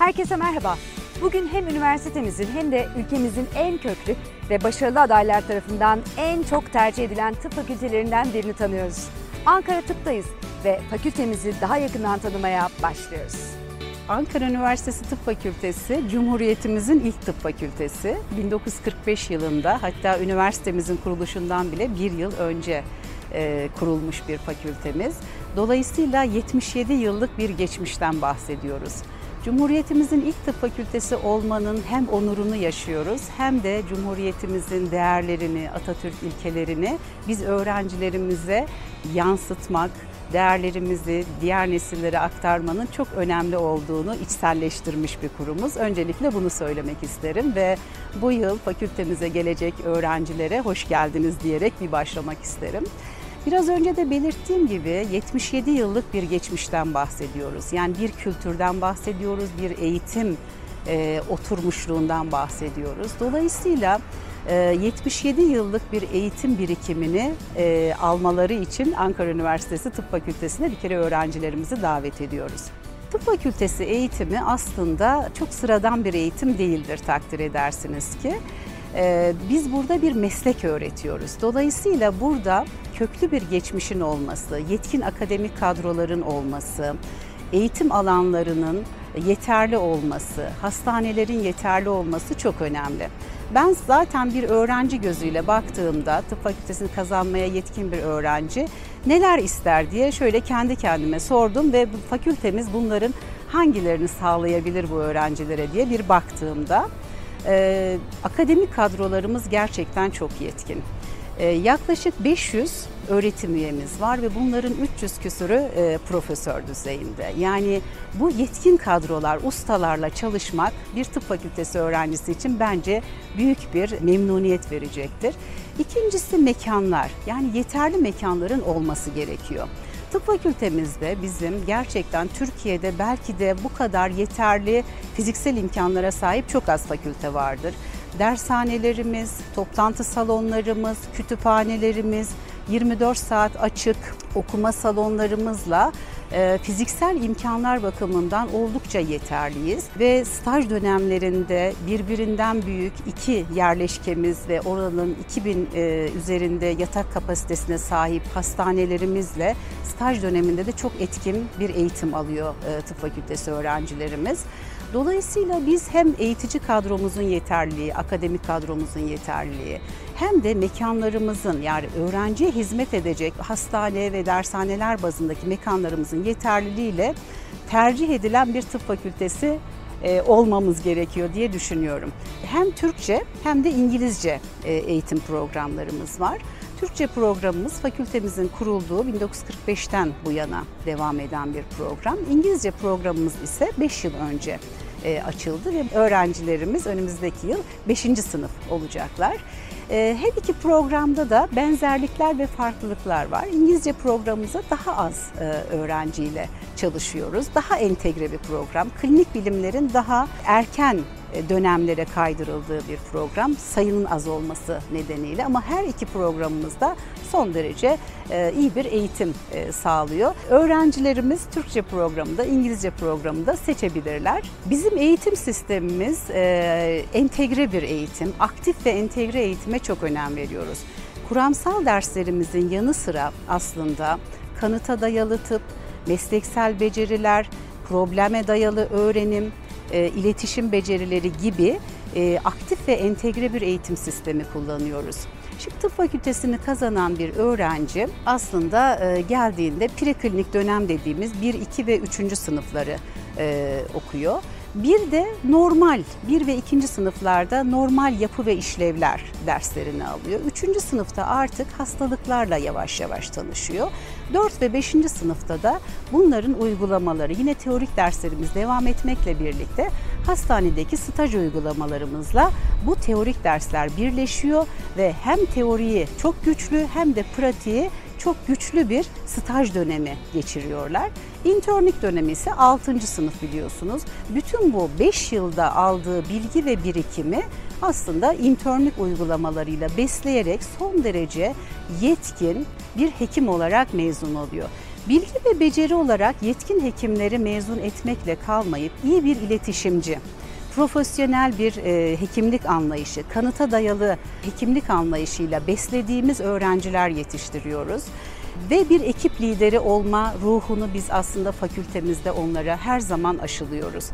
Herkese merhaba. Bugün hem üniversitemizin hem de ülkemizin en köklü ve başarılı adaylar tarafından en çok tercih edilen tıp fakültelerinden birini tanıyoruz. Ankara Tıp'tayız ve fakültemizi daha yakından tanımaya başlıyoruz. Ankara Üniversitesi Tıp Fakültesi Cumhuriyetimizin ilk tıp fakültesi. 1945 yılında hatta üniversitemizin kuruluşundan bile bir yıl önce e, kurulmuş bir fakültemiz. Dolayısıyla 77 yıllık bir geçmişten bahsediyoruz. Cumhuriyetimizin ilk tıp fakültesi olmanın hem onurunu yaşıyoruz hem de Cumhuriyetimizin değerlerini, Atatürk ilkelerini biz öğrencilerimize yansıtmak, değerlerimizi diğer nesillere aktarmanın çok önemli olduğunu içselleştirmiş bir kurumuz. Öncelikle bunu söylemek isterim ve bu yıl fakültemize gelecek öğrencilere hoş geldiniz diyerek bir başlamak isterim. Biraz önce de belirttiğim gibi 77 yıllık bir geçmişten bahsediyoruz. Yani bir kültürden bahsediyoruz, bir eğitim e, oturmuşluğundan bahsediyoruz. Dolayısıyla 77 yıllık bir eğitim birikimini e, almaları için Ankara Üniversitesi Tıp Fakültesi'ne bir kere öğrencilerimizi davet ediyoruz. Tıp fakültesi eğitimi aslında çok sıradan bir eğitim değildir takdir edersiniz ki. E, biz burada bir meslek öğretiyoruz. Dolayısıyla burada köklü bir geçmişin olması, yetkin akademik kadroların olması, eğitim alanlarının yeterli olması, hastanelerin yeterli olması çok önemli. Ben zaten bir öğrenci gözüyle baktığımda tıp fakültesini kazanmaya yetkin bir öğrenci neler ister diye şöyle kendi kendime sordum ve fakültemiz bunların hangilerini sağlayabilir bu öğrencilere diye bir baktığımda e, akademik kadrolarımız gerçekten çok yetkin. E, yaklaşık 500 öğretim üyemiz var ve bunların 300 küsürü e, profesör düzeyinde. Yani bu yetkin kadrolar, ustalarla çalışmak bir tıp fakültesi öğrencisi için bence büyük bir memnuniyet verecektir. İkincisi mekanlar. Yani yeterli mekanların olması gerekiyor. Tıp fakültemizde bizim gerçekten Türkiye'de belki de bu kadar yeterli fiziksel imkanlara sahip çok az fakülte vardır. Dershanelerimiz, toplantı salonlarımız, kütüphanelerimiz, 24 saat açık okuma salonlarımızla e, fiziksel imkanlar bakımından oldukça yeterliyiz ve staj dönemlerinde birbirinden büyük iki yerleşkemiz ve oranın 2000 e, üzerinde yatak kapasitesine sahip hastanelerimizle staj döneminde de çok etkin bir eğitim alıyor e, tıp fakültesi öğrencilerimiz. Dolayısıyla biz hem eğitici kadromuzun yeterliliği, akademik kadromuzun yeterliliği hem de mekanlarımızın yani öğrenciye hizmet edecek hastane ve dershaneler bazındaki mekanlarımızın yeterliliğiyle tercih edilen bir tıp fakültesi e, olmamız gerekiyor diye düşünüyorum. Hem Türkçe hem de İngilizce e, eğitim programlarımız var. Türkçe programımız fakültemizin kurulduğu 1945'ten bu yana devam eden bir program. İngilizce programımız ise 5 yıl önce e, açıldı ve öğrencilerimiz önümüzdeki yıl 5. sınıf olacaklar. E, her iki programda da benzerlikler ve farklılıklar var. İngilizce programımıza daha az e, öğrenciyle çalışıyoruz. Daha entegre bir program. Klinik bilimlerin daha erken e, dönemlere kaydırıldığı bir program sayının az olması nedeniyle ama her iki programımızda son derece e, iyi bir eğitim e, sağlıyor. Öğrencilerimiz Türkçe programında, İngilizce programında seçebilirler. Bizim eğitim sistemimiz entegre bir eğitim, aktif ve entegre eğitime çok önem veriyoruz. Kuramsal derslerimizin yanı sıra aslında kanıta dayalı tıp, mesleksel beceriler, probleme dayalı öğrenim, e, iletişim becerileri gibi e, aktif ve entegre bir eğitim sistemi kullanıyoruz. Şimdi tıp fakültesini kazanan bir öğrenci aslında e, geldiğinde preklinik dönem dediğimiz 1, 2 ve 3. sınıfları e, okuyor. Bir de normal, bir ve ikinci sınıflarda normal yapı ve işlevler derslerini alıyor. Üçüncü sınıfta artık hastalıklarla yavaş yavaş tanışıyor. Dört ve beşinci sınıfta da bunların uygulamaları, yine teorik derslerimiz devam etmekle birlikte hastanedeki staj uygulamalarımızla bu teorik dersler birleşiyor ve hem teoriyi çok güçlü hem de pratiği çok güçlü bir staj dönemi geçiriyorlar. İnternlik dönemi ise 6. sınıf biliyorsunuz. Bütün bu 5 yılda aldığı bilgi ve birikimi aslında internlik uygulamalarıyla besleyerek son derece yetkin bir hekim olarak mezun oluyor. Bilgi ve beceri olarak yetkin hekimleri mezun etmekle kalmayıp iyi bir iletişimci, profesyonel bir e, hekimlik anlayışı, kanıta dayalı hekimlik anlayışıyla beslediğimiz öğrenciler yetiştiriyoruz. Ve bir ekip lideri olma ruhunu biz aslında fakültemizde onlara her zaman aşılıyoruz.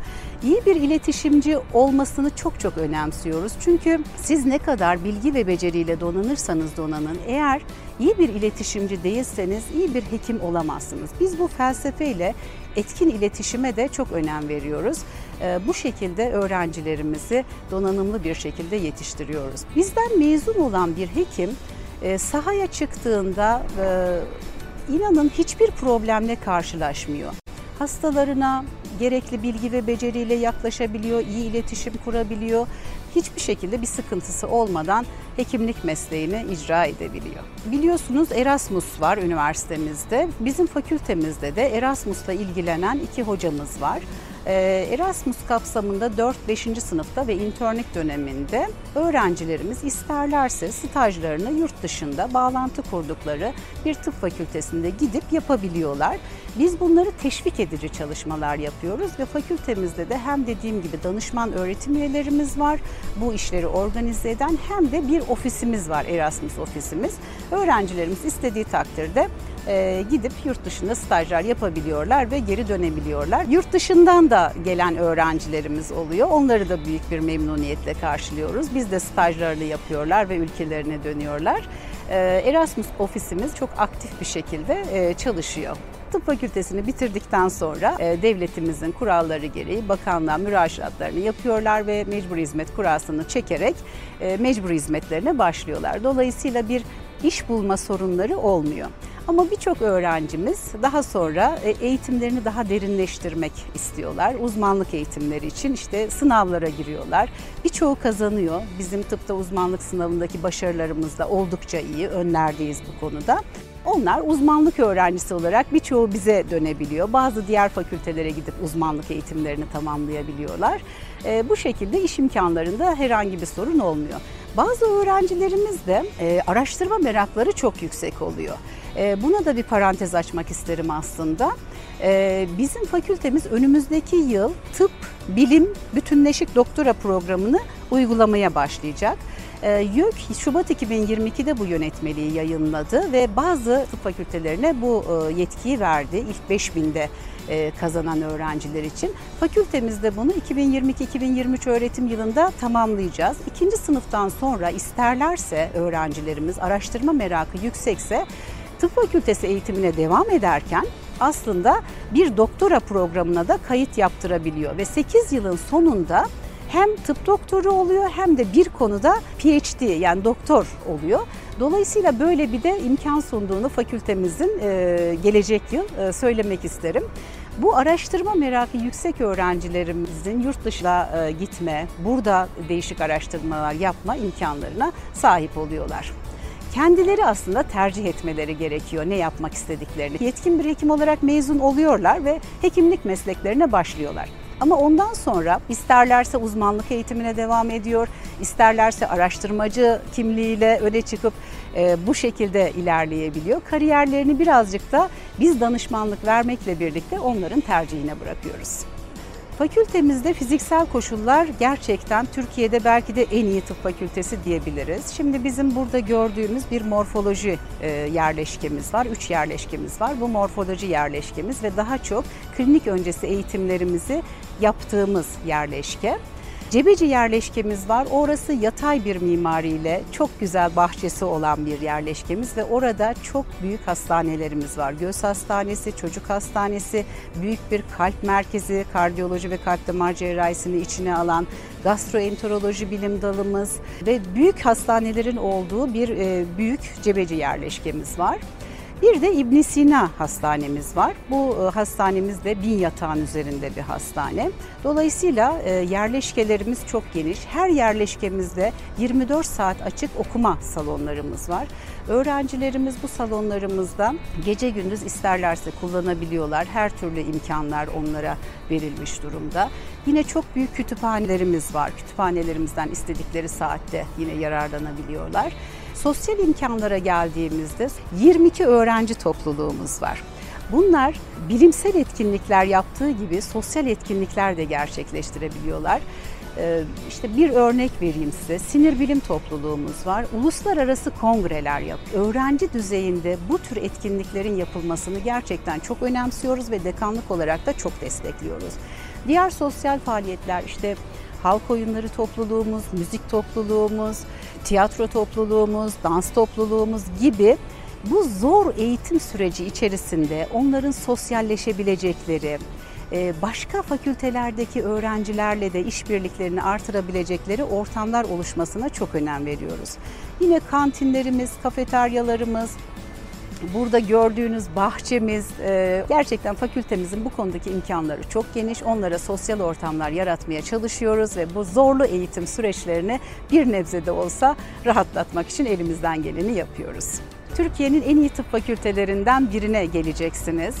İyi bir iletişimci olmasını çok çok önemsiyoruz. Çünkü siz ne kadar bilgi ve beceriyle donanırsanız donanın eğer iyi bir iletişimci değilseniz iyi bir hekim olamazsınız. Biz bu felsefeyle etkin iletişime de çok önem veriyoruz. Ee, Bu şekilde öğrencilerimizi donanımlı bir şekilde yetiştiriyoruz. Bizden mezun olan bir hekim e, sahaya çıktığında e, inanın hiçbir problemle karşılaşmıyor. Hastalarına gerekli bilgi ve beceriyle yaklaşabiliyor, iyi iletişim kurabiliyor. Hiçbir şekilde bir sıkıntısı olmadan hekimlik mesleğini icra edebiliyor. Biliyorsunuz Erasmus var üniversitemizde. Bizim fakültemizde de Erasmus'la ilgilenen iki hocamız var. Ee, Erasmus kapsamında 4-5. sınıfta ve internlik döneminde öğrencilerimiz isterlerse stajlarını yurt dışında bağlantı kurdukları bir tıp fakültesinde gidip yapabiliyorlar. Biz bunları teşvik edici çalışmalar yapıyoruz ve fakültemizde de hem dediğim gibi danışman öğretim üyelerimiz var. Bu işleri organize eden hem de bir ofisimiz var Erasmus ofisimiz. Öğrencilerimiz istediği takdirde e, gidip yurt dışında stajlar yapabiliyorlar ve geri dönebiliyorlar. Yurt dışından da gelen öğrencilerimiz oluyor. Onları da büyük bir memnuniyetle karşılıyoruz. Biz de stajlarını yapıyorlar ve ülkelerine dönüyorlar. E, Erasmus ofisimiz çok aktif bir şekilde e, çalışıyor. Tıp fakültesini bitirdikten sonra e, devletimizin kuralları gereği bakanlığa müracaatlarını yapıyorlar ve mecbur hizmet kurasını çekerek e, mecbur hizmetlerine başlıyorlar. Dolayısıyla bir iş bulma sorunları olmuyor. Ama birçok öğrencimiz daha sonra e, eğitimlerini daha derinleştirmek istiyorlar. Uzmanlık eğitimleri için işte sınavlara giriyorlar. Birçoğu kazanıyor. Bizim tıpta uzmanlık sınavındaki başarılarımız da oldukça iyi. Önlerdeyiz bu konuda. Onlar uzmanlık öğrencisi olarak birçoğu bize dönebiliyor. Bazı diğer fakültelere gidip uzmanlık eğitimlerini tamamlayabiliyorlar. E, bu şekilde iş imkanlarında herhangi bir sorun olmuyor. Bazı öğrencilerimiz de e, araştırma merakları çok yüksek oluyor. E, buna da bir parantez açmak isterim aslında. E, bizim fakültemiz önümüzdeki yıl tıp, bilim, bütünleşik doktora programını uygulamaya başlayacak. E, YÖK Şubat 2022'de bu yönetmeliği yayınladı ve bazı tıp fakültelerine bu e, yetkiyi verdi. İlk 5000'de e, kazanan öğrenciler için. Fakültemizde bunu 2022-2023 öğretim yılında tamamlayacağız. İkinci sınıftan sonra isterlerse öğrencilerimiz araştırma merakı yüksekse tıp fakültesi eğitimine devam ederken aslında bir doktora programına da kayıt yaptırabiliyor ve 8 yılın sonunda hem tıp doktoru oluyor hem de bir konuda PhD yani doktor oluyor. Dolayısıyla böyle bir de imkan sunduğunu fakültemizin e, gelecek yıl e, söylemek isterim. Bu araştırma merakı yüksek öğrencilerimizin yurt dışına e, gitme, burada değişik araştırmalar yapma imkanlarına sahip oluyorlar kendileri aslında tercih etmeleri gerekiyor ne yapmak istediklerini. Yetkin bir hekim olarak mezun oluyorlar ve hekimlik mesleklerine başlıyorlar. Ama ondan sonra isterlerse uzmanlık eğitimine devam ediyor, isterlerse araştırmacı kimliğiyle öne çıkıp e, bu şekilde ilerleyebiliyor. Kariyerlerini birazcık da biz danışmanlık vermekle birlikte onların tercihine bırakıyoruz. Fakültemizde fiziksel koşullar gerçekten Türkiye'de belki de en iyi tıp fakültesi diyebiliriz. Şimdi bizim burada gördüğümüz bir morfoloji e, yerleşkemiz var, üç yerleşkemiz var. Bu morfoloji yerleşkemiz ve daha çok klinik öncesi eğitimlerimizi yaptığımız yerleşke. Cebeci yerleşkemiz var. Orası yatay bir mimariyle çok güzel bahçesi olan bir yerleşkemiz ve orada çok büyük hastanelerimiz var. Göz hastanesi, çocuk hastanesi, büyük bir kalp merkezi, kardiyoloji ve kalp damar cerrahisini içine alan gastroenteroloji bilim dalımız ve büyük hastanelerin olduğu bir e, büyük cebeci yerleşkemiz var. Bir de İbn Sina hastanemiz var. Bu e, hastanemiz de bin yatağın üzerinde bir hastane. Dolayısıyla e, yerleşkelerimiz çok geniş. Her yerleşkemizde 24 saat açık okuma salonlarımız var. Öğrencilerimiz bu salonlarımızda gece gündüz isterlerse kullanabiliyorlar. Her türlü imkanlar onlara verilmiş durumda. Yine çok büyük kütüphanelerimiz var. Kütüphanelerimizden istedikleri saatte yine yararlanabiliyorlar. Sosyal imkanlara geldiğimizde 22 öğrenci topluluğumuz var. Bunlar bilimsel etkinlikler yaptığı gibi sosyal etkinlikler de gerçekleştirebiliyorlar. Ee, İşte bir örnek vereyim size. Sinir bilim topluluğumuz var. Uluslararası kongreler yap. Öğrenci düzeyinde bu tür etkinliklerin yapılmasını gerçekten çok önemsiyoruz ve dekanlık olarak da çok destekliyoruz. Diğer sosyal faaliyetler işte halk oyunları topluluğumuz, müzik topluluğumuz, tiyatro topluluğumuz, dans topluluğumuz gibi bu zor eğitim süreci içerisinde onların sosyalleşebilecekleri, e, başka fakültelerdeki öğrencilerle de işbirliklerini artırabilecekleri ortamlar oluşmasına çok önem veriyoruz. Yine kantinlerimiz, kafeteryalarımız, Burada gördüğünüz bahçemiz e, gerçekten fakültemizin bu konudaki imkanları çok geniş. Onlara sosyal ortamlar yaratmaya çalışıyoruz ve bu zorlu eğitim süreçlerini bir nebze de olsa rahatlatmak için elimizden geleni yapıyoruz. Türkiye'nin en iyi tıp fakültelerinden birine geleceksiniz.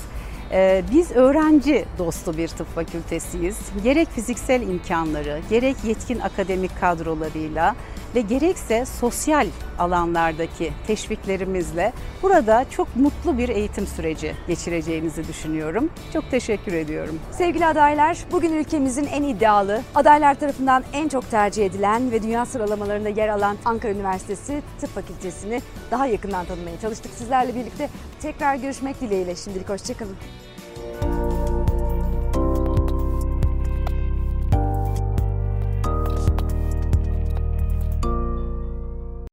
Ee, Biz öğrenci dostu bir tıp fakültesiyiz. Gerek fiziksel imkanları, gerek yetkin akademik kadrolarıyla ve gerekse sosyal alanlardaki teşviklerimizle burada çok mutlu bir eğitim süreci geçireceğinizi düşünüyorum. Çok teşekkür ediyorum. Sevgili adaylar, bugün ülkemizin en iddialı, adaylar tarafından en çok tercih edilen ve dünya sıralamalarında yer alan Ankara Üniversitesi Tıp Fakültesini daha yakından tanımaya çalıştık. Sizlerle birlikte tekrar görüşmek dileğiyle şimdilik hoşçakalın.